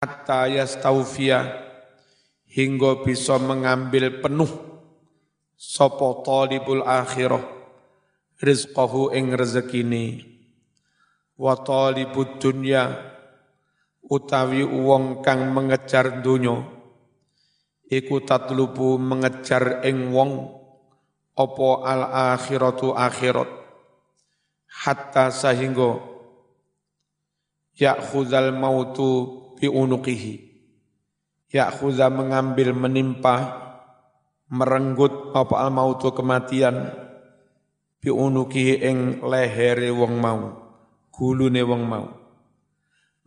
hatta yastaufia hingga bisa mengambil penuh sapa talibul akhirah rizqahu ing rezekine. Wa talibud dunya utawi wong kang mengejar donya iku tatlubu mengejar ing wong apa al akhiratu akhirat. Hatta sehingga ya'khudhal mautu bi unuqihi ya'khudha mengambil menimpa merenggut apa al mautu kematian. Bi unuqihi ing lehere wong mau gulune wong mau.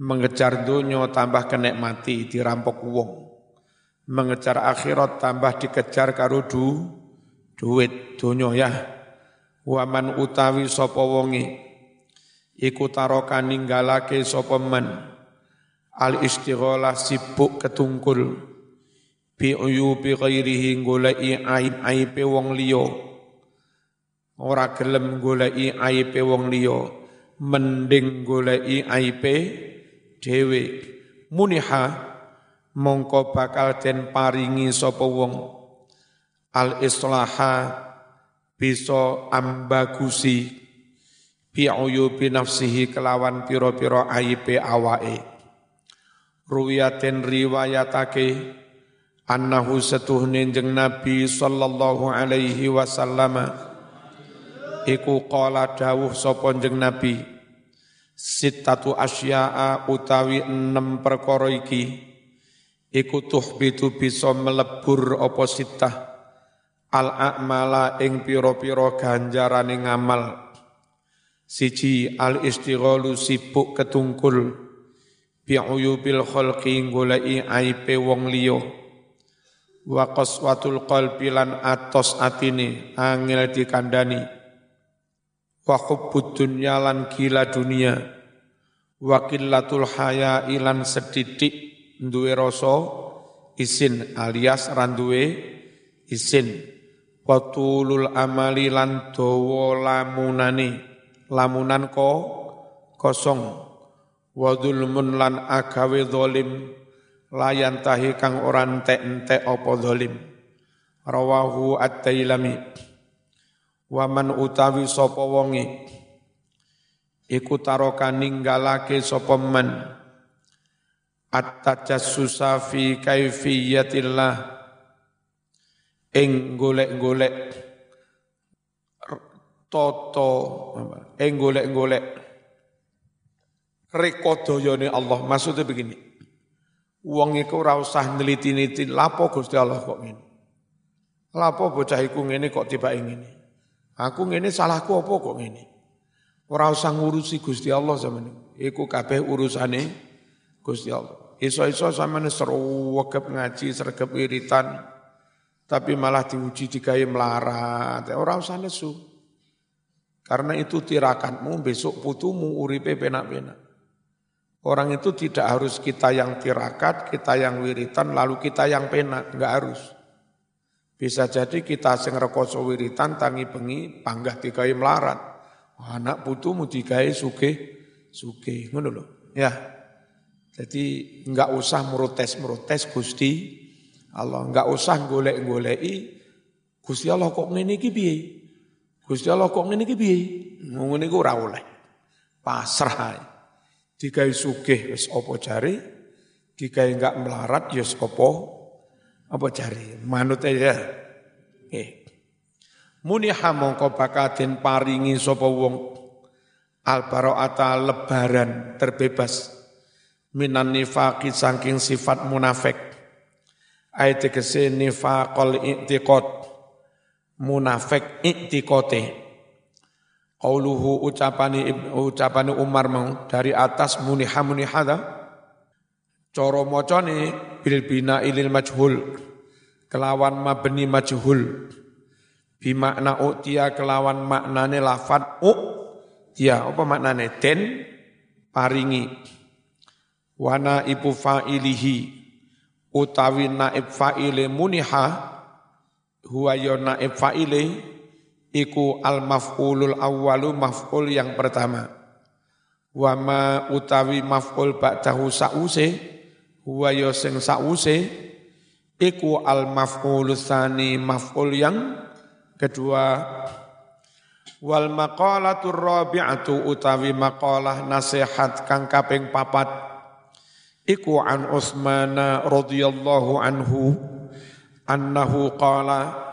Mengejar dunia tambah kena mati dirampok wong. Mengejar akhirat tambah dikejar karo du duit dunia ya. Waman utawi sapa wonge? Iku taroka ninggalake sapa man al istighalah sibuk ketungkul. Bi uyubi ghairihi goleki aib-aibe wong liya. Ora gelem goleki aibe wong liya. Mending goleki aibe dhewe. Muniha mongko bakal den paringi sapa wong. Al islaha bisa ambagusi. Bi uyubi nafsihi kelawan pira-pira aibe awake ruwiyatin riwayatake annahu setuhne jeng Nabi sallallahu alaihi wasallam iku qala dawuh sapa jeng Nabi sitatu asya'a utawi enam perkara iki iku tuhbitu bisa melebur apa sitah al a'mala ing pira-pira ganjarane ngamal siji al istighalu sibuk ketungkul bi uyubil khalqi goleki aibe wong liya. Wa qaswatul qalbi lan atos atine angel dikandani wa hubbud dunya lan gila dunia. Wa qillatul haya ilan sedidik duwe rasa isin alias randuwe isin. Wa tulul amali lan dawa lamunane. Lamunan ko kosong wa dzulmun lan agawe zalim layan tahi kang ora entek-entek apa zalim rawahu at-tailami. Wa man utawi sapa wonge iku taroka ninggalake sapa man. At-tajassusa fi kaifiyatillah ing golek-golek toto ing golek-golek rekodayane Allah. Maksudnya begini. Wong iku ora usah neliti-neliti lapo Gusti Allah kok ngene. Lapo bocah iku ngene kok tiba ngene. Aku ngene salahku apa kok ngene. Ora usah ngurusi Gusti Allah zaman iku kabeh urusane Gusti Allah. Iso-iso sampeyan serwegep ngaji, sergep wiritan, tapi malah diuji digawe melarat. Ora usah nesu. Karena itu tirakanmu besok putumu uripe penak-penak. Orang itu tidak harus kita yang tirakat, kita yang wiritan, lalu kita yang penak, enggak harus. Bisa jadi kita sing rekoso wiritan, tangi bengi, panggah dikai melarat. Anak putumu dikai suge, suge, ngono loh. Ya, jadi enggak usah merotes-merotes Gusti Allah, enggak usah golek-goleki Gusti Allah kok ngene iki? Gusti Allah kok ngene iki piye? Ngono niku ora oleh. Pasrah digawe sugih wis apa jari, digawe enggak melarat ya apa apa jari. Manut ya. Nggih. Muniha mongko bakatin paringi sapa wong al lebaran terbebas minan nifaqi saking sifat munafik. Ayat tegese nifaqal i'tiqad munafik i'tiqate Qauluhu ucapani ucapani Umar mau dari atas muniha munihada coro mocone bil bina ilil majhul kelawan mabni majhul. Bimakna utia kelawan maknane lafat u apa maknane? Den paringi. Wana ibu fa'ilihi utawi naib fa'ile muniha huwa naib fa'ile iku al maf'ulul awwalu maf'ul yang pertama. Wa ma utawi maf'ul ba'dahu sa'use huwa ya sing sause. Iku al maf'ul tsani maf'ul yang kedua. Wal maqalatur rabi'atu utawi maqalah nasihat kang kaping papat. Iku an Utsman radhiyallahu anhu annahu qala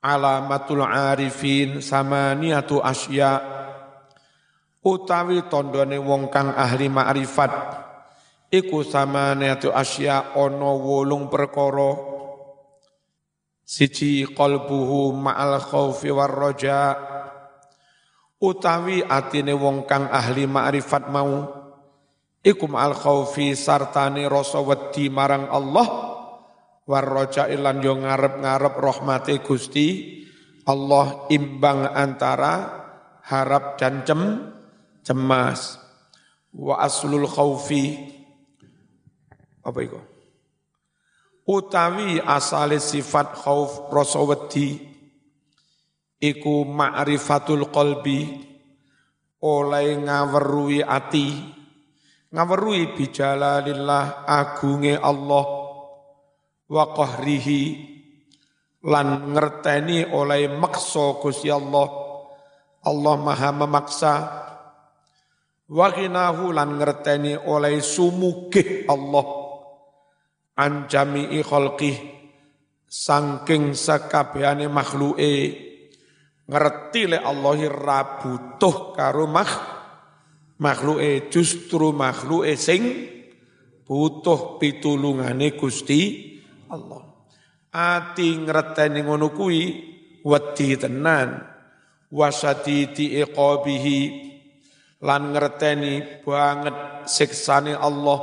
alamatul arifin samaniatu asya. Utawi tondone wong kang ahli ma'rifat. Iku samaniatu asya ana wolung perkara. Siji qalbuhu ma'al khaufi war raja. Utawi atine wong kang ahli ma'rifat mau. Iku ma'al khaufi sartane rasa wedi marang Allah warroja ilan yo ngarep-ngarep rahmati Gusti Allah imbang antara harap dan cem cemas. Wa aslul khaufi apa itu utawi asale sifat khauf rasa wedi iku ma'rifatul qalbi oleh ngawerui ati. Ngawerui bijalalillah agunge Allah wa qahrihi lan ngerteni oleh maksa Gusti Allah. Allah maha memaksa. Wa ghinahu lan ngerteni oleh sumugih Allah. An jami'i khalqih sangking sakabehane makhluke. Ngerti le Allah ra butuh karo makh makhluke justru makhluke sing butuh pitulungane Gusti Allah. Ati ngreteni ngono kuwi wedi tenan. Wasaditi iqabihi lan ngerteni banget siksane Allah.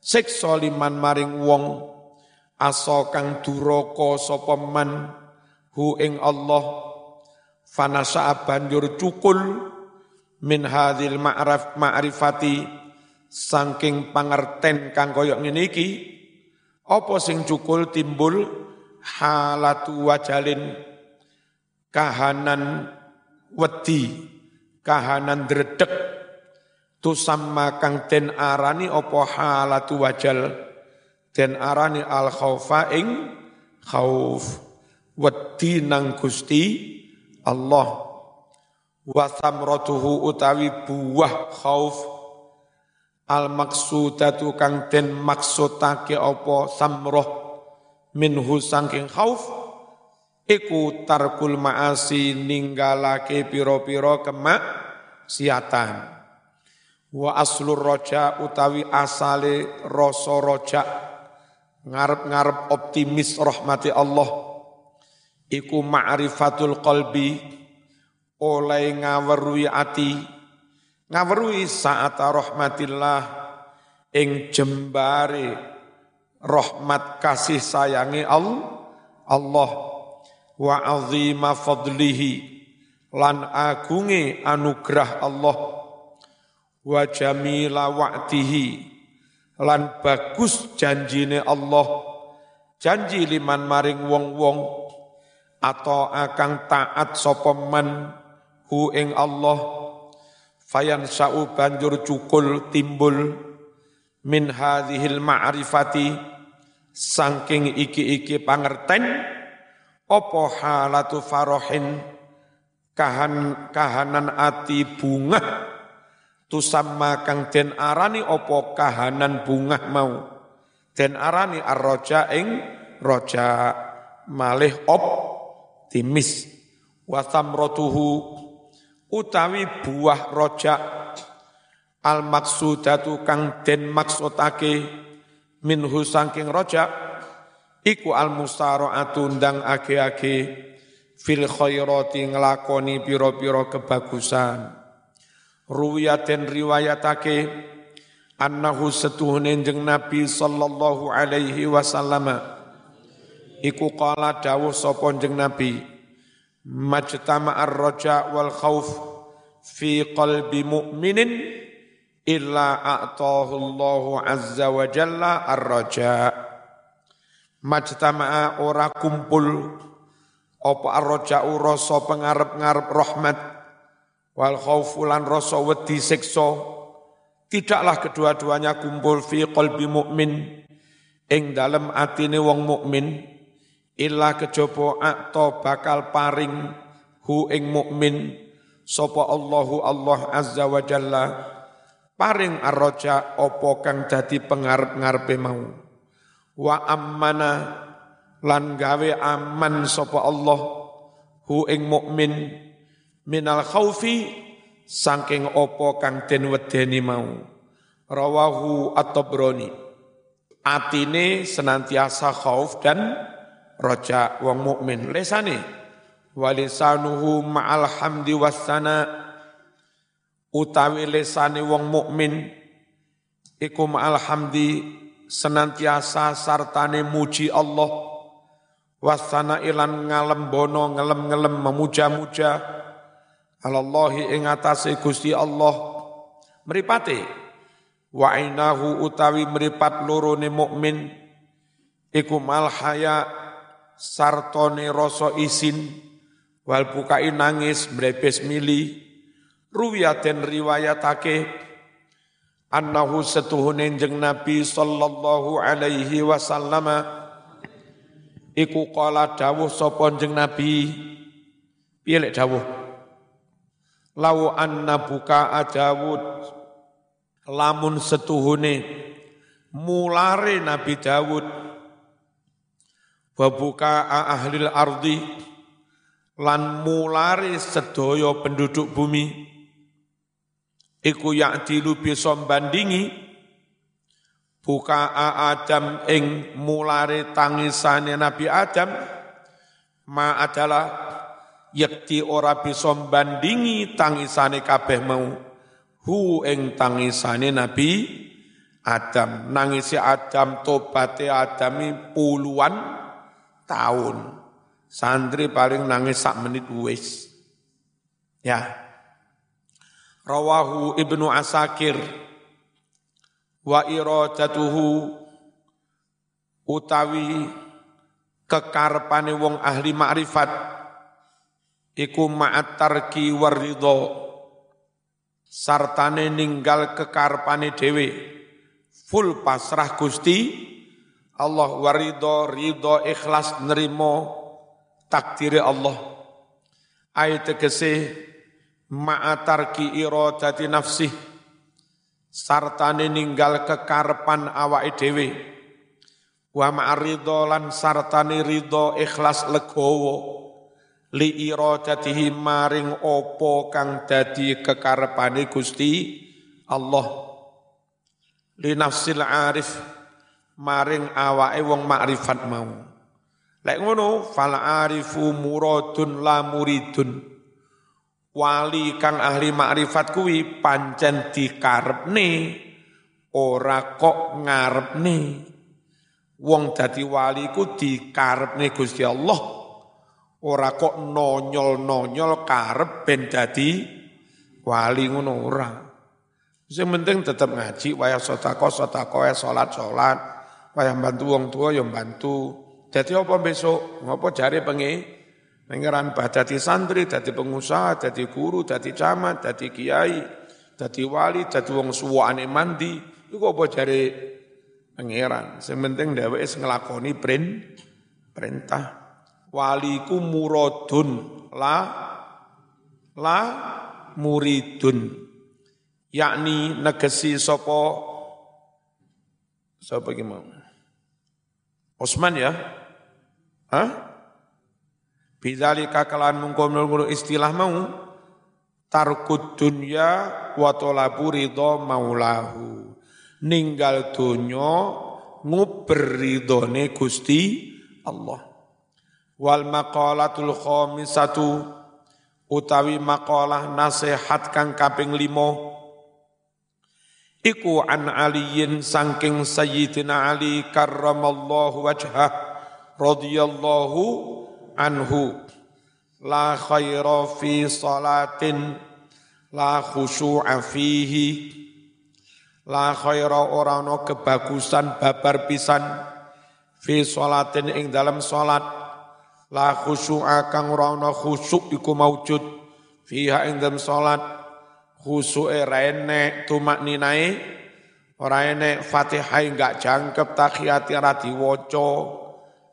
Siksa liman maring wong aso kang duraka sapa man hu ing Allah. Fanasa banjur cukul min hadhil ma'rif ma'rifati saking pangerten kang koyok ngene iki apa sing cukul timbul? Halatu wajalin kahanan wedi, kahanan dredeg. Sama kang den arani apa halatu wajal? Den arani al khaufa ing khauf. Wedi nang Gusti Allah. Wa utawi buah khauf al maksudatu kang den maksudake apa? Samroh minhu sangking khauf iku tarkul maasi ninggalake piro-piro kemak siatan wa aslur roja utawi asale rasa roja ngarep-ngarep optimis rahmati Allah. Iku ma'rifatul qalbi oleh ngawerui ati Ngawerui saat rahmatillah ing jembare rahmat kasih sayangi Allah Allah wa azima fadlihi lan agunge anugerah Allah wa jamila wa'tihi lan bagus janjine Allah. Janji liman maring wong-wong atau akan taat sapa man hu ing Allah fayan sa'u banjur cukul timbul min hadhil ma'rifati saking iki-iki pangerten opo halatu farohin kahan kahanan ati bunga tusamma kang den arani opo kahanan bunga mau den arani arroja ing roja malih optimis wa samratuhu utawi buah rojak. Al maksudatu kang den maksudake minhu saking rojak iku al musaraatu ndang age-age fil khairati nglakoni pira-pira kebagusan. Ruwiyaten riwayatake annahu setuhune jeng Nabi sallallahu alaihi wasallam. Iku qala dawuh sapa jeng Nabi majtama ar-raja wal khauf fi qalbi mu'minin illa a'tahu Allahu azza wa jalla ar-raja. Majtama'a ora kumpul apa ar-raja'u rasa pengarep-ngarep rahmat wal khaufu lan rasa wedi siksa. Tidaklah kedua-duanya kumpul fi qalbi mukmin ing dalem atine wong mukmin illa kejaba atau bakal paring hu ing mukmin sapa Allahu Allah azza wa jalla paring arroja opo kang dadi pengarep-ngarepe mau. Wa ammana lan gawe aman sapa Allah hu ing mukmin minal khaufi saking opo kang den wedeni mau. Rawahu at-tabrani atine senantiasa khauf dan roja wong mukmin. Lesane walisanuhu ma'al hamdi wassana. Utawi lesane wong mukmin iku ma'al hamdi senantiasa sartane muji Allah. Wasana ilan ngalem bono ngelem-ngelem memuja-muja. Alallahi ing atase Gusti Allah. Mripate wa ainahu utawi mripat lorone mukmin iku mal haya sartone rasa isin wal bukai nangis mrebes mili. Ruwiyaten riwayatake annahu setuhune jeng Nabi sallallahu alaihi wasallam iku qala dawuh sapa jeng Nabi? Piye lek dawuh? Lau anna buka Dawud lamun setuhune mulare Nabi Dawud babuka ahlil ardi lan mulare sedaya penduduk bumi. Iku ya'dilu bisa bandingi buka Adam ing mulare tangisane Nabi Adam. Ma adalah yakti ora bisa bandingi tangisane kabeh mau. Hu ing tangisane Nabi Adam. Nangisi Adam tobaté Adami puluhan tahun. Santri paling nangis sak menit wis. Ya. Rawahu ibnu asakir. Wa iradatuhu utawi kekarpane wong ahli makrifat. Iku ma'at tarki waridho sartane ninggal kekarpane dhewe. Full pasrah Gusti Allah waridho ridho ikhlas nerimo takdiri Allah. Ayat tegese ma'atarki iradati nafsih sartane ninggal kekarpan awake dhewe. Wa lan sartane ridho ikhlas legowo. Li iradatihi maring opo kang dadi kekarepane Gusti Allah. Li nafsil arif maring awake wong makrifat mau. Lek ngono fal arifu muradun la muridun. Wali kang ahli makrifat kuwi pancen dikarepne ora kok ngarepne. Wong dadi wali ku dikarepne Gusti Allah. Ora kok nonyol-nonyol karep ben dadi wali ngono ora. Sing penting tetap ngaji, wayah sedekah sedekah, salat salat, wayah bantu wong tua ya bantu. Jadi apa besok? Ngapa jare pengi? Pangeran dadi santri, dadi pengusaha, dadi guru, dadi camat, dadi kiai, dadi wali, dadi wong suwane mandi. Iku apa jare pangeran? Sing penting dheweke nglakoni perintah waliku muradun la la muridun yakni negesi sapa iki mau Osman ya? Hah? Bidzalika kalan mungkon istilah mau tarkud dunya wa talabu ridha maulahu. Ninggal donya nguber ridhone Gusti Allah. Wal maqalatul khamisatu utawi maqalah nasihat kang kaping limo iku an aliyin sangking sayyidina ali karramallahu wajhah radhiyallahu anhu. La khaira fi salatin la khusyu'a fihi. La khaira ora ana kebagusan babar pisan fi salatin ing dalam salat. La khusyu'a kang ora ana khusyuk iku maujud fiha ing dalem salat khusuke ra enek tumak ninae ora enek Fatihah enggak jangkep tahiyat ora diwaca.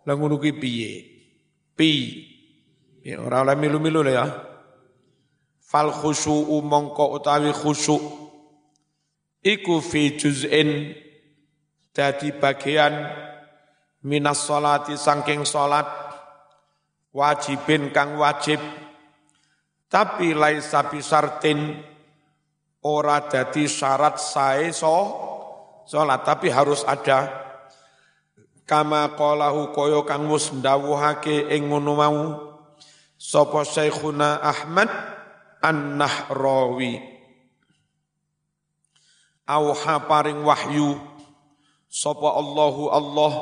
Lha ngono ki piye? Pi. Ya ora oleh milu-milu ya. Fal khusyu'u mongko utawi khusyuk iku fi juz'in dadi bagian minas salati saking salat wajibin kang wajib. Tapi laisa bisartin ora dadi syarat sae so salat tapi harus ada. Kama qalahu kaya kang wis ndawuhake ing ngono mau sapa Syekhuna Ahmad An-Nahrawi. Auha paring wahyu sapa Allahu Allah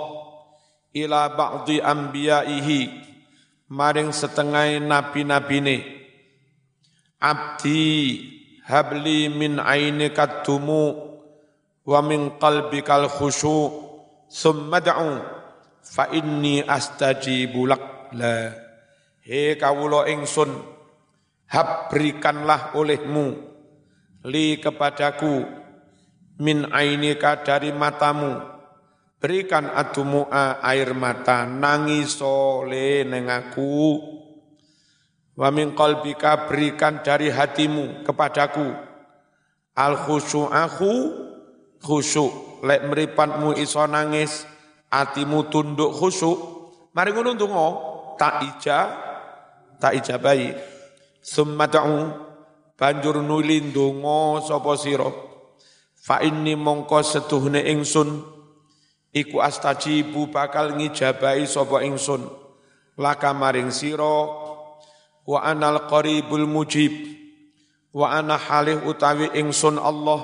ila ba'di anbiya'ihi maring setengah nabi-nabine. Abdi habli min ainika tumu wa min qalbikal khusyu summa da'u fa inni astajibu lak. La. He kawula ingsun Hab berikanlah olehmu li kepadaku min ainika dari matamu. Berikan adumu'a air mata nangis sole nengaku wa min qalbika berikan dari hatimu kepadaku. Al khusyu'ahu khusyuk. Lek meripatmu iso nangis atimu tunduk khusyuk. Mari ngono ndonga tak ija tak ijabahi summa ta'u banjur nuli ndonga sapa sira. Fa inni mongko setuhne ingsun. Iku astajibu bakal ngijabahi sapa ingsun. Laka maring sira wa anal qaribul mujib. Wa ana halih utawi ingsun Allah.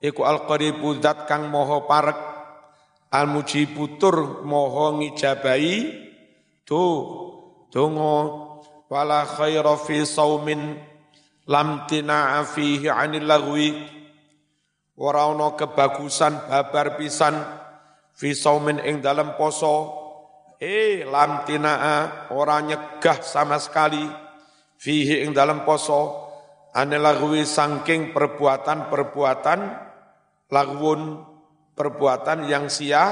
Iku al qaribu zat kang moho parek. Al mujibu tur moho ngijabahi. Tu donga. Wala khaira fi saumin lam tina'a fihi 'anil lagwi. Ora kebagusan babar pisan fi saumin ing dalam poso eh lam tina'a ora nyegah sama sekali. Fihi ing dalam poso anil lagwi saking perbuatan-perbuatan lagwun perbuatan yang sia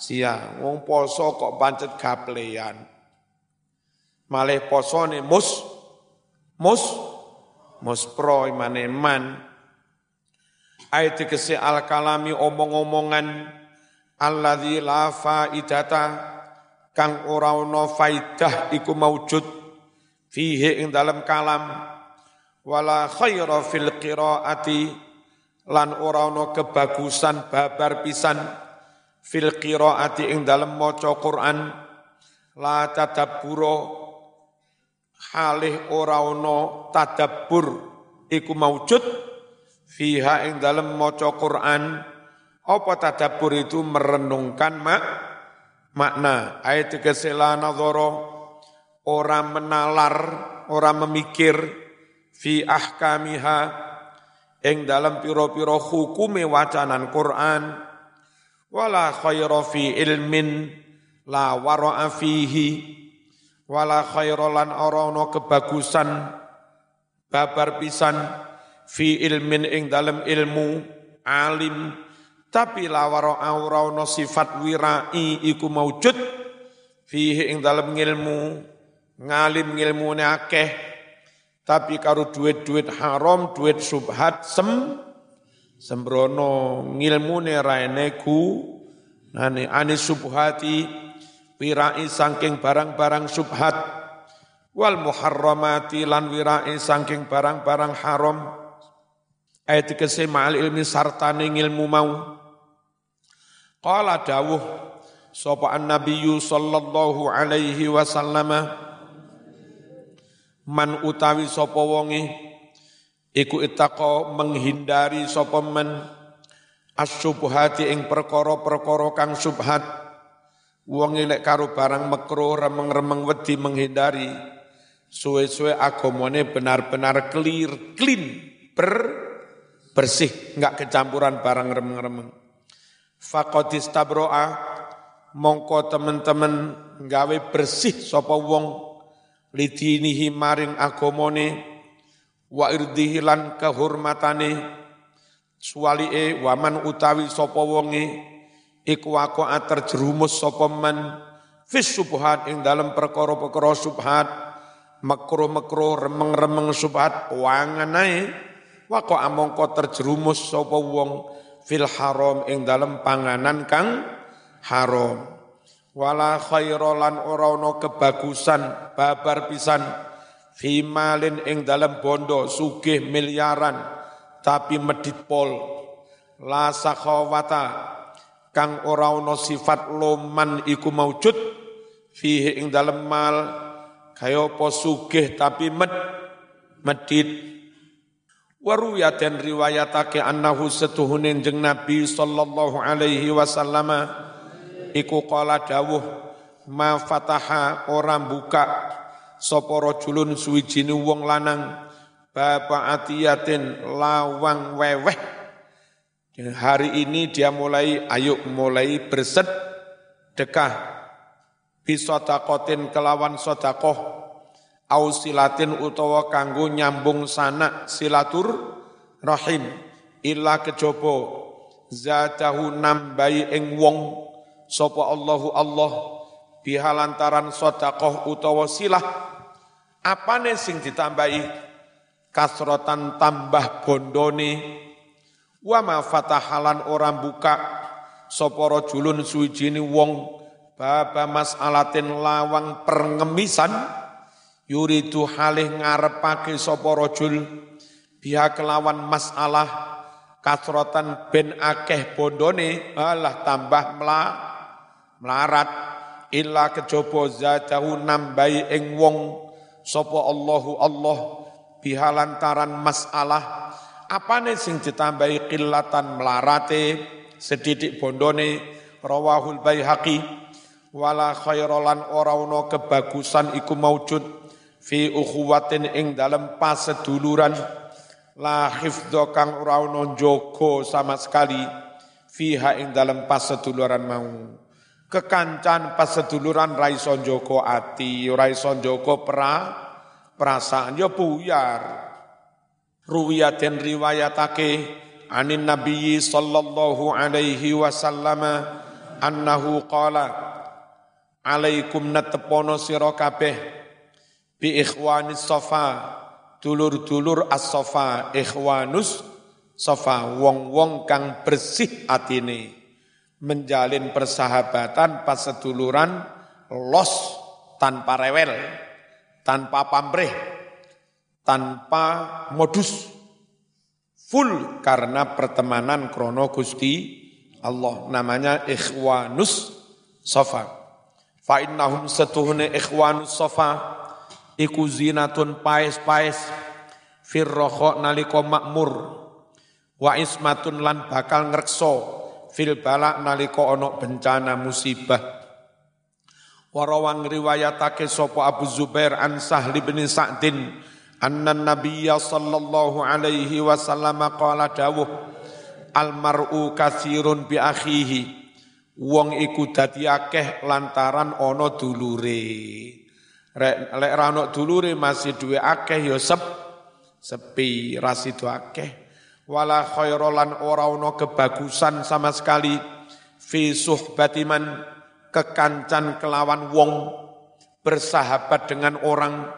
sia. Wong poso kok pancet gaplean. Malih posone mus mus mus pro imane man. Ayat al kalami omong-omongan alladzi la faidata kang ora ana faidah iku maujud fihi ing dalam kalam. Wala khaira fil qiraati lan ora ana kebagusan babar pisan fil qiraati ing dalam maca Quran. La tadabbura halih ora ana tadabbur iku maujud fiha ing dalem maca Quran. Apa tadabbur itu merenungkan mak makna ayat kesela nadhara ora menalar ora memikir fi ahkamiha ing dalam piro-piro hukume wacanan Quran wala fi ilmin la wara'a fihi wala orono kebagusan babar pisan fi ilmin ing dalem ilmu alim tapi lawaro aurano sifat wirai iku maujud. Fihi ing dalem ilmu ngalim ngilmune akeh. Tapi karo duit-duit haram duit subhat sem sembrono ngilmune raene ku nani anis subhati wirai sangking barang-barang subhat. Wal muharramati lan wirai sangking barang-barang haram. Ayat kese ma'al ilmi sartane ilmu mau qala dawuh sapa annabiyyu sallallahu alaihi wasallama man utawi sapa wonge iku itaqo menghindari sapa men asyubhati ing perkara-perkara kang subhat Wong lek karo barang mekro remeng-remeng wedi menghindari suwe-suwe agamane benar-benar clear, clean, ber, bersih, enggak kecampuran barang remeng-remeng. Faqadis tabro'a, mongko temen-temen gawe bersih sapa wong lidinihi maring agamane wa irdihi lan kehormatane. Suwalie waman utawi sapa wonge iku aku terjerumus sapa man fis subhat ing dalam perkara-perkara subhat. Makro-makro remeng-remeng subhat wanganae wako amongko terjerumus sapa wong fil haram ing dalam panganan kang haram. Wala khairolan ora ana kebagusan babar pisan fi malin ing dalam bondo sugih miliaran tapi medit pol. La sakhawata kang ora ana sifat loman iku maujud fihi ing dalam mal. Kaya apa sugih tapi med medit waruya dan riwayatake annahu setuhunin jeng Nabi sallallahu alaihi wasallam. Iku qala dawuh ma fataha orang buka sapa rajulun suwijine wong lanang bapa atiyatin lawang weweh. Hari ini dia mulai ayo mulai berset dekah bisodakotin kelawan sodakoh ausilatin utawa kanggo nyambung sanak silatur rahim illa kejobo zatahu nambai ing wong sapa Allahu Allah bihalantaran sodakoh utawa silah. Apane sing ditambahi? Kasrotan tambah bondone. Wa ma fatahalan orang buka sapa rajulun suwijine wong. Baba mas'alatin lawang perngemisan yuridu halih ngarepake sapa rajul biha kelawan masalah kasrotan ben akeh bondone. Alah tambah melarat. Illa kejaba zatahu nambai ing wong sapa Allahu Allah bihalantaran masalah. Apane sing ditambahi qillatan melarate sedidik bondone? Rawahul baihaqi. Wala khairalan ora ana kebagusan iku maujud fi ukhuwatin ing dalem paseduluran. La hifdho kang ora jaga sama sekali. Fiha ing dalem paseduluran mau. Kekancan pas seduluran raiso joko ati, raiso joko pra, perasaan, ya buyar. Ruwiyatin riwayatake anin Nabi sallallahu alaihi wasallam annahu qala alaikum natepono sira kabeh bi ikhwanis safa dulur-dulur as-safa ikhwanus safa wong-wong kang bersih atine. Menjalin persahabatan pas seduluran los tanpa rewel, tanpa pamrih, tanpa modus, full karena pertemanan krono Gusti Allah. Namanya ikhwanus sofa. Fa innahum setuhune ikhwanus sofa iku zinatun paes-paes firroho naliko makmur. Wa ismatun lan bakal ngrekso fil balak nalika ana bencana musibah. Warawang riwayatake sapa Abu Zubair an Sahl bin Sa'din anna nabiyya sallallahu alaihi wasallam qala dawuh al mar'u bi akhihi. Wong iku dadi akeh lantaran ana dulure lek ra ana dulure masih duwe akeh ya sep. Sepi rasidu akeh. Wala khairolan ora ono kebagusan sama sekali. Fi suhbatiman kekancan kelawan wong bersahabat dengan orang.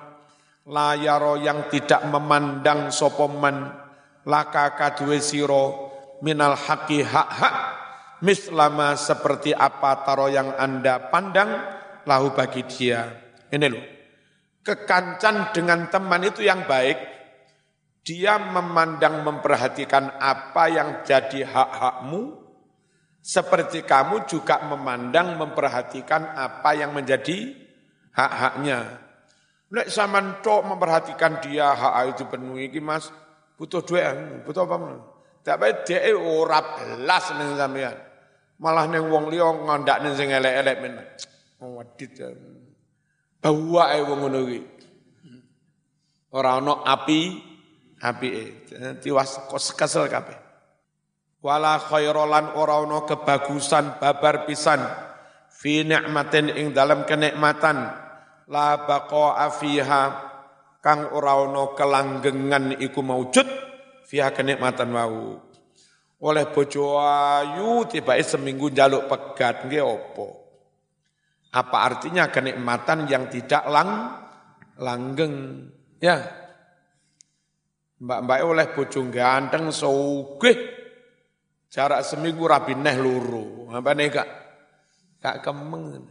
Layaro yang tidak memandang sopoman laka kadue siro minal haki hak-hak. Mislama seperti apa taro yang anda pandang lahu bagi dia ini loh kekancan dengan teman itu yang baik dia memandang memperhatikan apa yang jadi hak-hakmu, seperti kamu juga memandang memperhatikan apa yang menjadi hak-haknya. Nek zaman tok memperhatikan dia hak itu penuh iki Mas, butuh duit, butuh apa men? Tapi dia ora belas ning sampean. Malah ning wong liya ngondak ning sing elek-elek. Oh, wadit. Bawa ae wong ngono iki. Ora ana api apike. Tiwas kesel kabeh. Wala khairalan ora ana kebagusan babar pisan. Fi nikmatin ing dalam kenikmatan. La baqa fiha kang ora ana kelanggengan iku maujud fiha kenikmatan wau. Oleh bojo ayu tiba seminggu jaluk pegat. Nggih opo apa artinya kenikmatan yang tidak lang langgeng? Ya. Mbak-mbak oleh bojo ganteng sugih. Jarak seminggu rabi neh luru. Apa nih gak gak kemeng.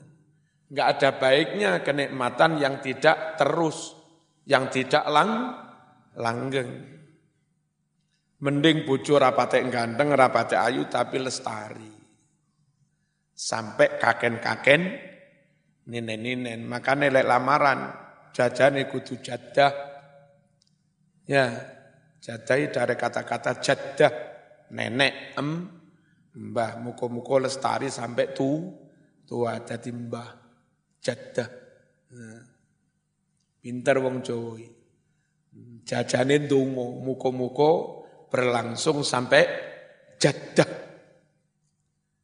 Nggak ada baiknya kenikmatan yang tidak terus yang tidak lang langgeng. Mending bojo rapate ganteng, rapate ayu tapi lestari. Sampai kaken-kaken ninen-ninen. Maka nilai lamaran jajane kudu jadah. Ya, jadai dari kata-kata jadah. Nenek, em, mbah, muko-muko lestari sampai tu, tua jadi mbah, jadah. Nah. Pinter wong Jawa. Jajane ndonga, muka-muka berlangsung sampai jadah.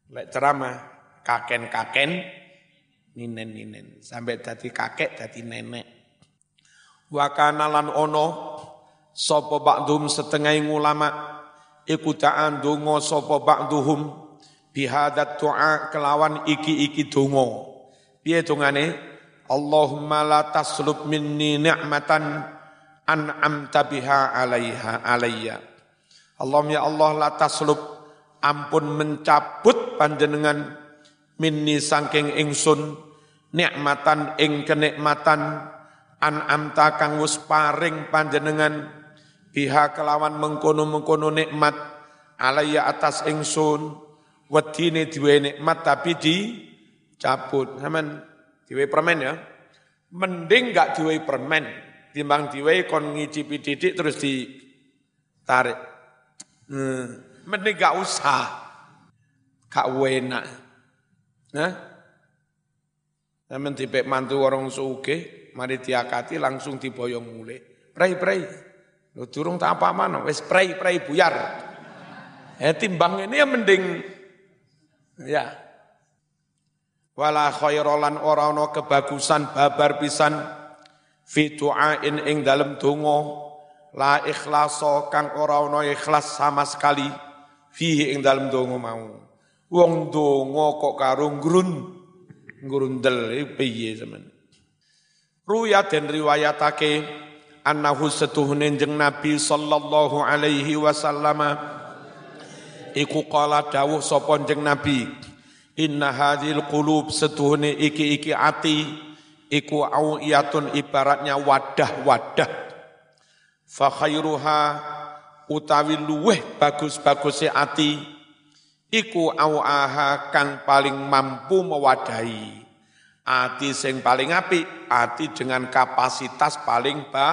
Lek ceramah kaken-kaken ninen-ninen sampai dadi kakek dadi nenek. Wa kana lan ono sapa ba'dhum setengah ulama iku ta'an donga sapa ba'dhum bihadat du'a kelawan iki-iki donga. Piye dongane? Allahumma la taslub minni ni'matan an'amta biha alaiha alayya. Allahumma ya Allah la taslub ampun mencabut panjenengan minni sangking ingsun nikmatan ing kenikmatan an'amta kang wis paring panjenengan biha kelawan mengkono-mengkono nikmat alaiya atas ingsun wedine duwe nikmat tapi dicabut. Amen. Diwai permen ya. Mending gak diwai permen. Timbang diwai kon ngicipi didik terus ditarik. Hmm. Mending gak usah. Gak enak. Nah, Namun tipe mantu orang suge, mari diakati langsung diboyong mulai. Prai prai, lo durung tak apa mana, wes prai prai buyar. Eh timbang ini ya mending, ya. Wala khairalan ora ana kebagusan babar pisan. Fi du'ain ing dalem donga. La ikhlaso kang ora ana ikhlas sama sekali. Fihi ing dalem donga mau. Wong donga kok karo ngrun ngrundel piye sampean Ruya den riwayatake annahu setuhune jeng Nabi sallallahu alaihi wasallam iku qala dawuh sapa jeng Nabi Inna hadhil qulub setuhune iki-iki ati iku awiyatun ibaratnya wadah-wadah. Fa khairuha utawi luweh bagus-bagusnya ati iku awaha kang paling mampu mewadahi. Ati sing paling apik, ati dengan kapasitas paling ba,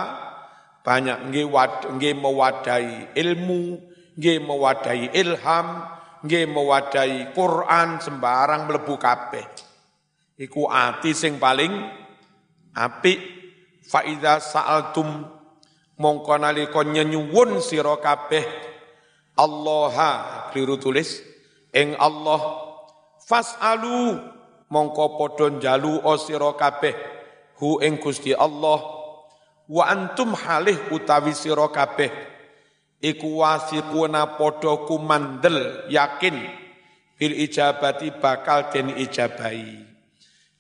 banyak nggih mewadahi ilmu, nggih mewadahi ilham, nggih mewadai Quran sembarang mlebu kabeh. Iku ati sing paling apik fa iza sa'altum mongko nalika nyenyuwun sira kabeh Allah kliru tulis ing Allah fasalu mongko padha njalu sira kabeh hu ing Gusti Allah wa antum halih utawi sira kabeh. Iku wasiquna padha kumandel yakin bil ijabati bakal den ijabahi.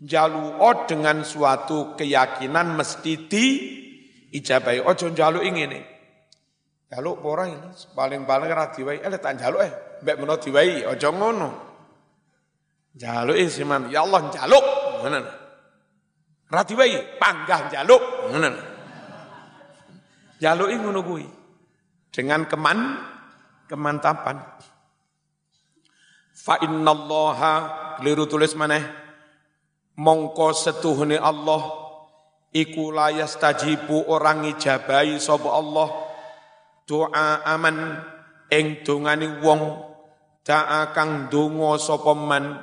Jaluo dengan suatu keyakinan mesti di ijabahi ojo jalu ingin jaluk ora ini? Paling-paling ra diwai. Eh tak jaluk eh. Mbek menawa diwai ojo ngono. Jaluk siman. Ya Allah jaluk. Ngono ra diwai panggah jaluk. Ngono jaluk ngono kuwi. Dengan keman kemantapan. Fa innallaha keliru tulis mana? Mongko setuhune Allah iku la yastajibu orang ijabai sapa Allah doa aman ing dongane wong da'a kang donga sapa man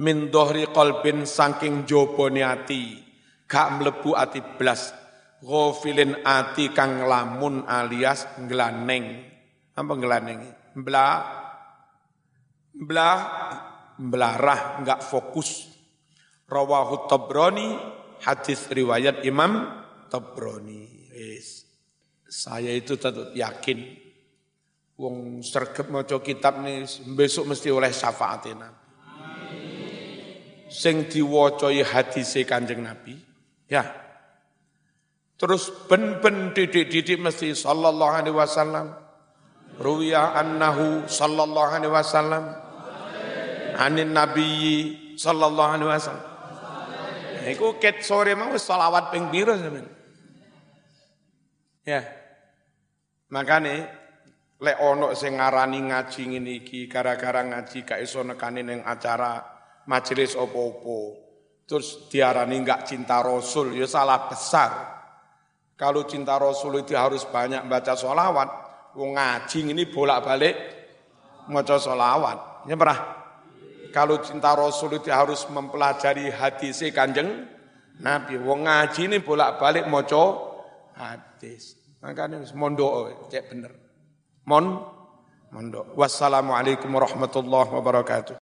min dohri qalbin saking jabone ati gak mlebu ati blas ghafilin ati kang lamun alias nglaneng. Apa nglaneng? Mbla mbla mblarah enggak fokus. Rawahu Tabrani hadis riwayat Imam Tabrani. Yes. Saya itu tetap yakin wong sergap maca kitab nih besok mesti oleh syafaatin Nabi. Sing diwacai hadise Kanjeng Nabi, ya. Terus ben-ben didik-didik mesti sallallahu alaihi wasallam. Ruwiya annahu sallallahu alaihi wasallam anin nabiyyi sallallahu alaihi wasallam. Iku ket sore mau selawat ping pira sampean? Ya. Makane lek ono sing ngarani ngaji ngene iki gara-gara ngaji gak iso nekani ning acara majelis opo-opo. Terus diarani enggak cinta Rasul, ya salah besar. Kalau cinta Rasul itu harus banyak baca sholawat. Wong ngaji ini bolak-balik maca sholawat. Ya pernah? Kalau cinta Rasul itu harus mempelajari hadis kanjeng Nabi. Wong ngaji ini bolak-balik maca hadis. Makanya mondok cek bener. Mon mondok. Wassalamualaikum warahmatullahi wabarakatuh.